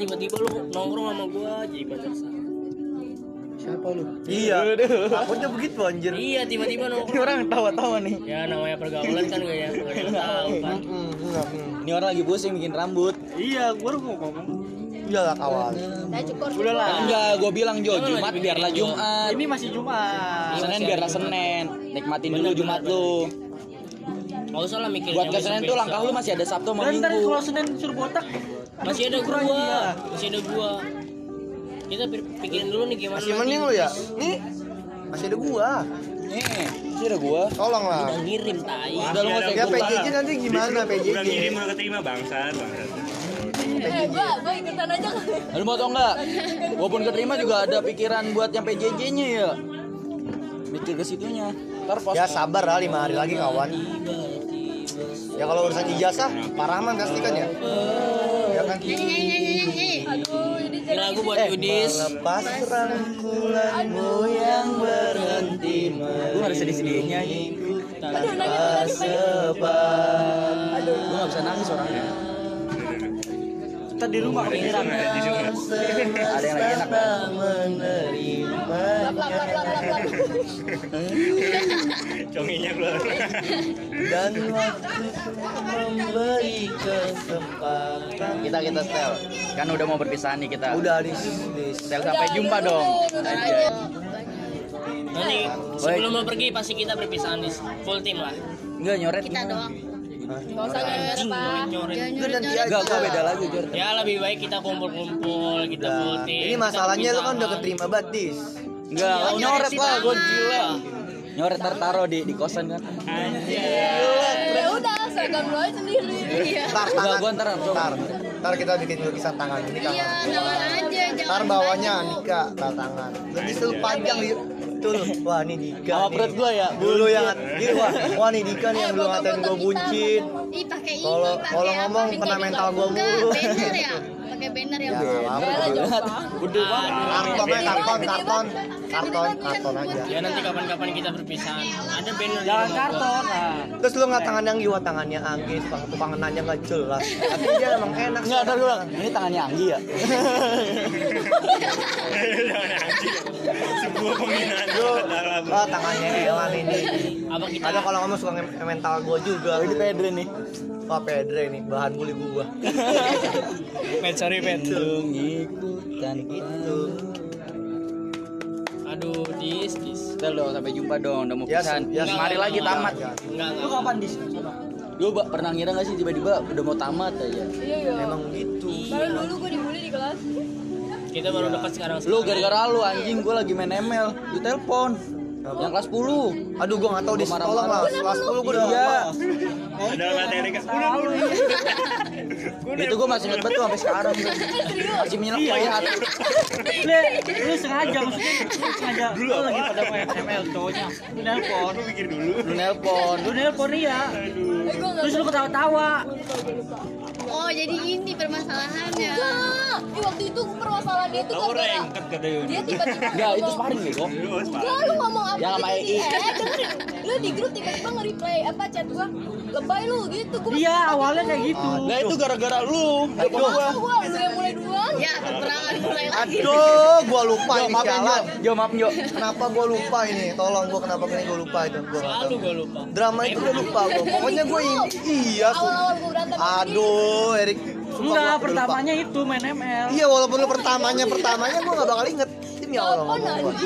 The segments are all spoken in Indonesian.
tiba-tiba lu nongkrong sama gua jadi pacar. Siapa lu? Iya. Takutnya begitu anjir. Iya tiba-tiba Ini nongkrong. orang tawa-tawa nih. Ya namanya pergaulan kan gak ya, tahu kan. Hmm. Ini orang lagi pusing bikin rambut. Iya, gua baru mau ngomong. Iyalah kawan. Saya cukur. Udah lah. Enggak, gue bilang Jo, Jumat biarlah. Jumat. Ini masih Jumat. Senin biarlah Senin. Nikmatin dulu Jumat lu. Gak usah lah mikirin Buat ke Senin tuh langkah lu masih ada Sabtu sama Dan ntar Minggu. kalau Senin suruh botak, Masih ada gua, dia. masih ada gua. Kita pi- pikirin dulu nih gimana. Masih mending lu ya. Nih. Masih ada gua. Nih, masih ada gua. Tolong lah. Udah ngirim tai. Udah lu nggak usah Ya. PJJ nanti gimana Udah ngirim PJJ? udah keterima bangsat bangsat. Eh, gua gua ikutan aja kali. Lu mau tau enggak? Walaupun keterima juga ada pikiran buat yang PJJ-nya ya. Mikir ke situnya. Ntar pas Ya sabar lah lima hari lagi kawan. Ya kalau urusan ijazah, Pak Rahman pasti kan ya. Ya kan. Aduh, ini lagu buat Eh, Yudis. Melepas rangkulanmu yang berhenti Gue sedih-sedihnya Aduh, nangis nangis nangis. Gue gak bisa nangis orangnya kita di rumah kepikiran. Ada yang lagi enak kan? Conginya keluar. dan waktu memberi kesempatan. Kita kita setel Kan udah mau berpisah nih kita Udah dis, dis. Setel sampai jumpa dong. Nanti sebelum lo pergi pasti kita berpisahan nih. Full tim lah. Enggak nyoret Kita doang. Gak usah nyoret, Pak. nyoret. Enggak, gue beda lagi Jor Ya lebih baik kita kumpul-kumpul, kita full Nah, tim. ini kita masalahnya lu kan udah keterima banget dis. Enggak, Iya, nyoret lah, gue gila Nyoret ntar taro di, di kosan kan Ya udah, seragam lu aja sendiri. Iya. Ntar Enggak, tangan. gua ntar. Ntar, ntar kita bikin lukisan tangan ini Iya, tangan. aja. Ntar bawahnya Nika tanda tangan. Lebih seru panjang tuh. Wah ini Nika. Sama nih. perut gue ya Dulu yang ini wah, wah nih Nika nih yang Eh, dulu foto-foto ngatain gue kita. buncit. Ih, pakai ini, Kalau- ngomong kena mental gua Enggak, mulu. ya. Pakai banner ya. Ya, Bu. apa Ya, gitu. jauh banget. Udah banget Karton aja, karton, karton, karton, karton aja. Ya nanti kapan-kapan kita berpisahan. Ada banner gua. karton. Nah. Terus lu nggak tangan yang giwa tangannya Anggi, tukang tukang nanya nggak jelas. Tapi dia emang enak. Enggak, ntar gue bilang, ini tangannya Anggi ya? Sebuah penghinaan. Oh tangannya Elan ini. Ada kalau ngomong suka mental gue juga. Oh, ini Pedre nih Wah pedre nih bahan bully gua. Pet, Itu. Aduh, dis, dis. Dong, sampai jumpa dong, udah mau Ya, pisahan ya, Mari ya, lagi ya, tamat ya. Enggak, Lu kapan di Lu Mbak, pernah ngira gak sih tiba-tiba udah mau tamat aja? Iya, iya. Emang gitu. Karena dulu gue dibully di kelas. Kita baru dekat sekarang. Lu gara-gara lu anjing, gue lagi main ML Di telepon Yang kelas 10 Aduh gua nggak tahu di tolong lah. Kelas 10 gua udah Iya lupa. Ada materi kan. Itu gue masih inget betul sampai sekarang Masih menyelamat Lu, lu sengaja maksudnya lu sengaja lu lagi pada main ML cowoknya. Lu nelpon. Aku pikir dulu. Lu nelpon Lu nelpon iya. Terus lu ketawa-tawa. Oh, jadi ini permasalahannya. Enggak. Di waktu itu permasalahan dia tuh rengket kata Yuni. dia tiba-tiba Enggak, itu sparring bego Enggak, lu ngomong apa Yang sama gitu di- EI. Eh, dengerin. Lu di grup tiba-tiba nge-replay apa chat gua. Lebay lu gitu. Gua Iya, awalnya kayak gitu. Nah itu gara-gara lu Gua gua gua lu yang mulai duluan. Ya, peperangan mulai lagi. Aduh, gua lupa Jo, ini maaf Jo jalan. Jo, maaf Jo Kenapa gua lupa ini? Tolong gua kenapa ini gua lupa itu? Gua Selalu tahu. gue lupa. Drama itu gua lupa gua. Pokoknya gua ini iya. Awal-awal gua. Aduh, Erik. Enggak, udah lupa. pertamanya itu main ML. Iya, walaupun lu pertamanya pertamanya gua nggak bakal inget. Ini ya Allah Telepon ngomong.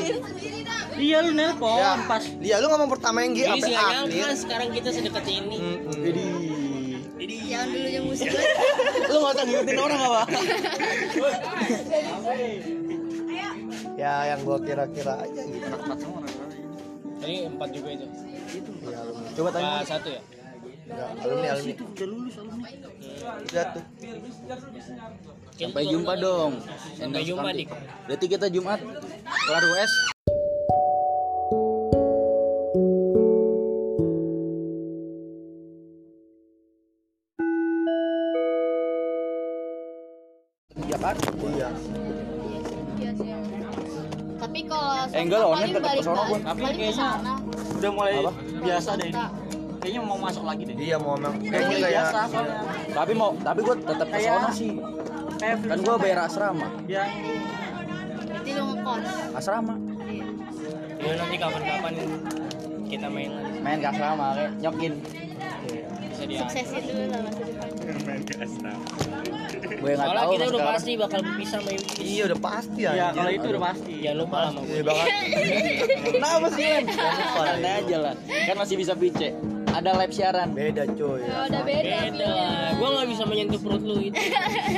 Iya, lu nelpon Ya, pas Iya, lu ngomong pertama yang G Jadi sampai akhir. nyangka sekarang kita sedekat ini. Mm-mm. Jangan dulu yang musik. Lu gak usah ngikutin orang apa? Ya, yang gua kira-kira aja gitu. Jadi empat juga itu. Ya, alumni. Coba tanya satu ya? Ya, alumni, alumni. udah lulus alumni. Udah tuh. Sampai jumpa dong Sampai jumpa dik. Berarti kita Jumat Kelar US Iya kan? Iya. Iya sih. Tapi kalau Eh, enggak online tetap ke sana, balik- Bun. Tapi ke kayaknya udah mulai Apa? biasa deh ini. Kayaknya mau masuk lagi deh. Iya, mau emang. Kayaknya mulai kayak biasa soalnya. Tapi mau Tapi gue tetap ke sono sih Kan gua bayar asrama. yang Berarti lu ngekos. Asrama. Iya. Ya nanti kapan-kapan kita main lagi. Main ke asrama kayak nyokin. Bisa dia. Suksesin dulu lah masa depan. Main ke asrama. Gue nggak Soalnya tahu kita udah pasti bakal berpisah sama Yudis. Iya udah pasti ya. ya kalau itu udah pasti Jangan lupa lah sama gue. Iya bakal. Kenapa sih? Santai aja lah. Kan masih bisa pice. Ada live siaran. Beda coy. Oh, udah beda. Beda lah. Gue nggak bisa menyentuh perut lu itu.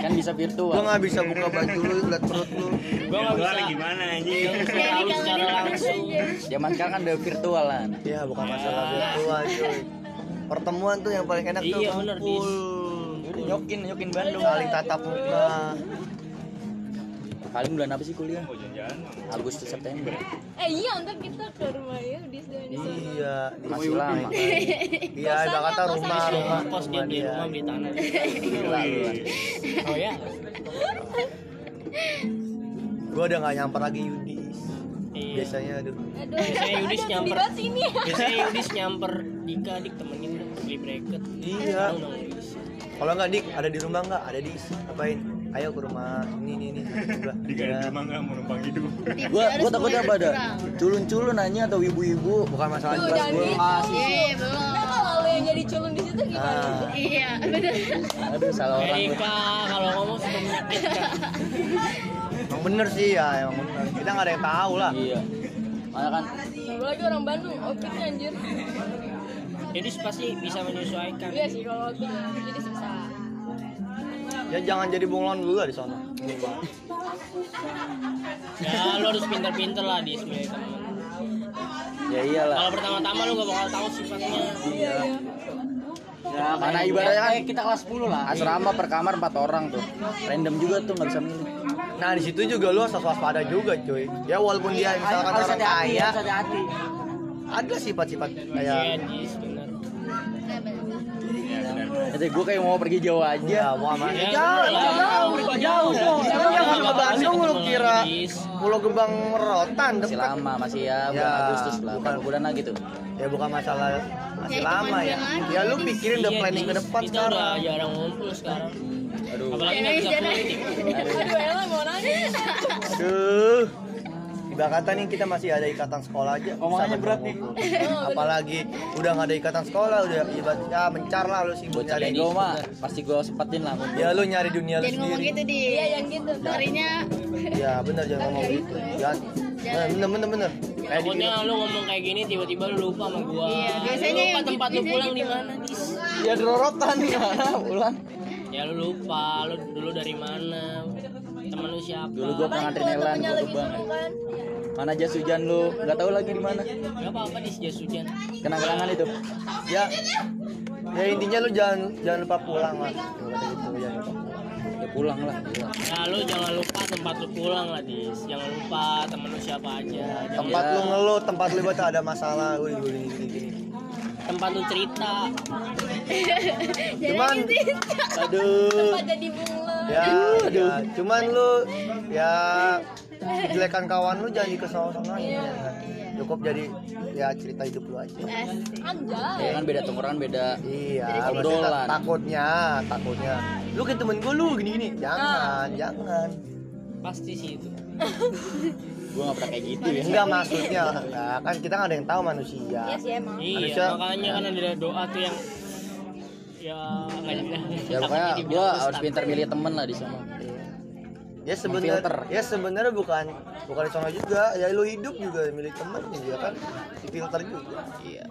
Kan bisa Gua virtual. nggak bisa buka baju lu liat perut lu. Gue nggak bisa. gimana anjing? Tahu secara langsung. Zaman sekarang kan udah virtualan. Ya bukan masalah virtual coy. Pertemuan tuh yang paling enak tuh Iya, bener, nyokin, nyokin Bandung. Saling tatap muka. Paling bulan apa sih kuliah? Agustus September. Eh iya, ntar kita ke rumah ya di di Iya. Masih lama. Iya, kata rumah rumah Kos dia rumah beli dia. rumah beli tanah. Oh ya. Gua udah nggak nyamper lagi Yudis. Iya. Biasanya aduh. Aduh, Biasanya Yudis nyamper. sini ya. Biasanya Yudis nyamper Dika dik temenin beli bracket. Iya. Kalau nggak dik ada di rumah nggak? Ada di ngapain? Ayo ke rumah ini ini ini. Di Ya. rumah nggak mau numpang hidup. Gua gua takut apa ada? Culun-culun nanya atau ibu-ibu. Bukan masalah Tuh, jelas gua. belum. Nah, kalau yang jadi culun di situ gimana? Ah. Iya, bener. Aduh salah orang. Erika kalau ngomong suka menyakitkan. Emang bener sih ya, emang bener. Kita nggak ada yang tahu lah. Iya. Makanya kan Apalagi orang Bandung, outfitnya anjir. Yudis pasti bisa menyesuaikan. Iya sih kalau jadi susah. Ya jangan jadi bunglon dulu lah di sana. Ya lu harus pinter-pinter lah di sebagai teman. ya iyalah. Kalau pertama-tama lu gak bakal tahu sifatnya. Iya. ya Mana ibaratnya kan kita kelas 10 lah asrama per kamar empat orang tuh. Random juga tuh nggak bisa milih. Nah di situ juga lu harus waspada juga cuy. Ya walaupun dia misalkan harus orang hati-hati kaya, harus hati-hati ada sifat-sifat Iya, kayak bener. Jadi gue kayak mau pergi jauh aja. ya mau sama Ya, jauh, ya. jauh, jauh, jauh. Emang yang ke Bandung lu kira. Pulau Gebang Merotan Masih dekat. lama, masih ya bulan Ya, Agustus lah. bukan. Bulan lagi tuh? Ya bukan masalah masih Ya, lama ya. Ya lu pikirin udah Iya, planning ke depan Kita sekarang. udah jarang ngumpul sekarang. Aduh. Apalagi nggak bisa politik. Aduh, Ella mau nanya. Aduh. Ibarat kata nih kita masih ada ikatan sekolah aja. Omongannya berat nih. Apalagi udah nggak ada ikatan sekolah udah ibarat ya mencar lah lu sih Buat nyari ego mah pasti gue sempetin lah. Ya lu nyari dunia lu Jangan ngomong sendiri. gitu di. Iya, jangan gitu. Harinya Ya bener jangan ngomong gitu. Jangan. Bener bener bener. bener. Kayak di Takutnya lu ngomong kayak gini tiba-tiba lu lupa sama gua. Iya, biasanya Lu lupa yang tempat gitu- lu pulang biasanya di gitu. mana? Ya di rorotan gimana pulang? Ya lu lupa, lu dulu dari mana? Temen lu siapa? Dulu gue pernah nganterin Elan ke Gebang. kan. Mana jas hujan lu? Nggak tahu lagi di mana. Gak apa-apa Dis, jas hujan. Kenang-kenangan itu. ya ya intinya lu jangan jangan lupa pulang lah. Ya, gitu ya. Ya pulang lah. Gila. Nah lu jangan lupa tempat lu pulang lah Dis. Jangan lupa temen lu siapa aja. Jangan Tempat Ya. lu ngeluh, tempat lu ibarat ada masalah, gue gini gini gini. tempat lu cerita. Cuman aduh. jadi bunglon. Ya, ya, cuman lu ya kejelekan kawan lu jangan dikesono ya. Cukup jadi ya cerita hidup lu aja. Anjay. Ya kan beda tongkrongan beda. Iya, obrolan. takutnya, takutnya. Lu kayak temen gue lu gini-gini. Jangan, jangan. Pasti sih itu. Gue nggak pernah kayak gitu ya. Enggak maksudnya, nah, kan kita nggak ada yang tahu manusia. Iya sih emang. Iya, Manusia- makanya kan ada doa tuh yang ya Ya pokoknya gue harus pintar milih temen lah di sana. Ya sebenarnya ya sebenarnya bukan bukan di sana juga, ya lu hidup juga milih temen ya kan, di filter juga. Iya.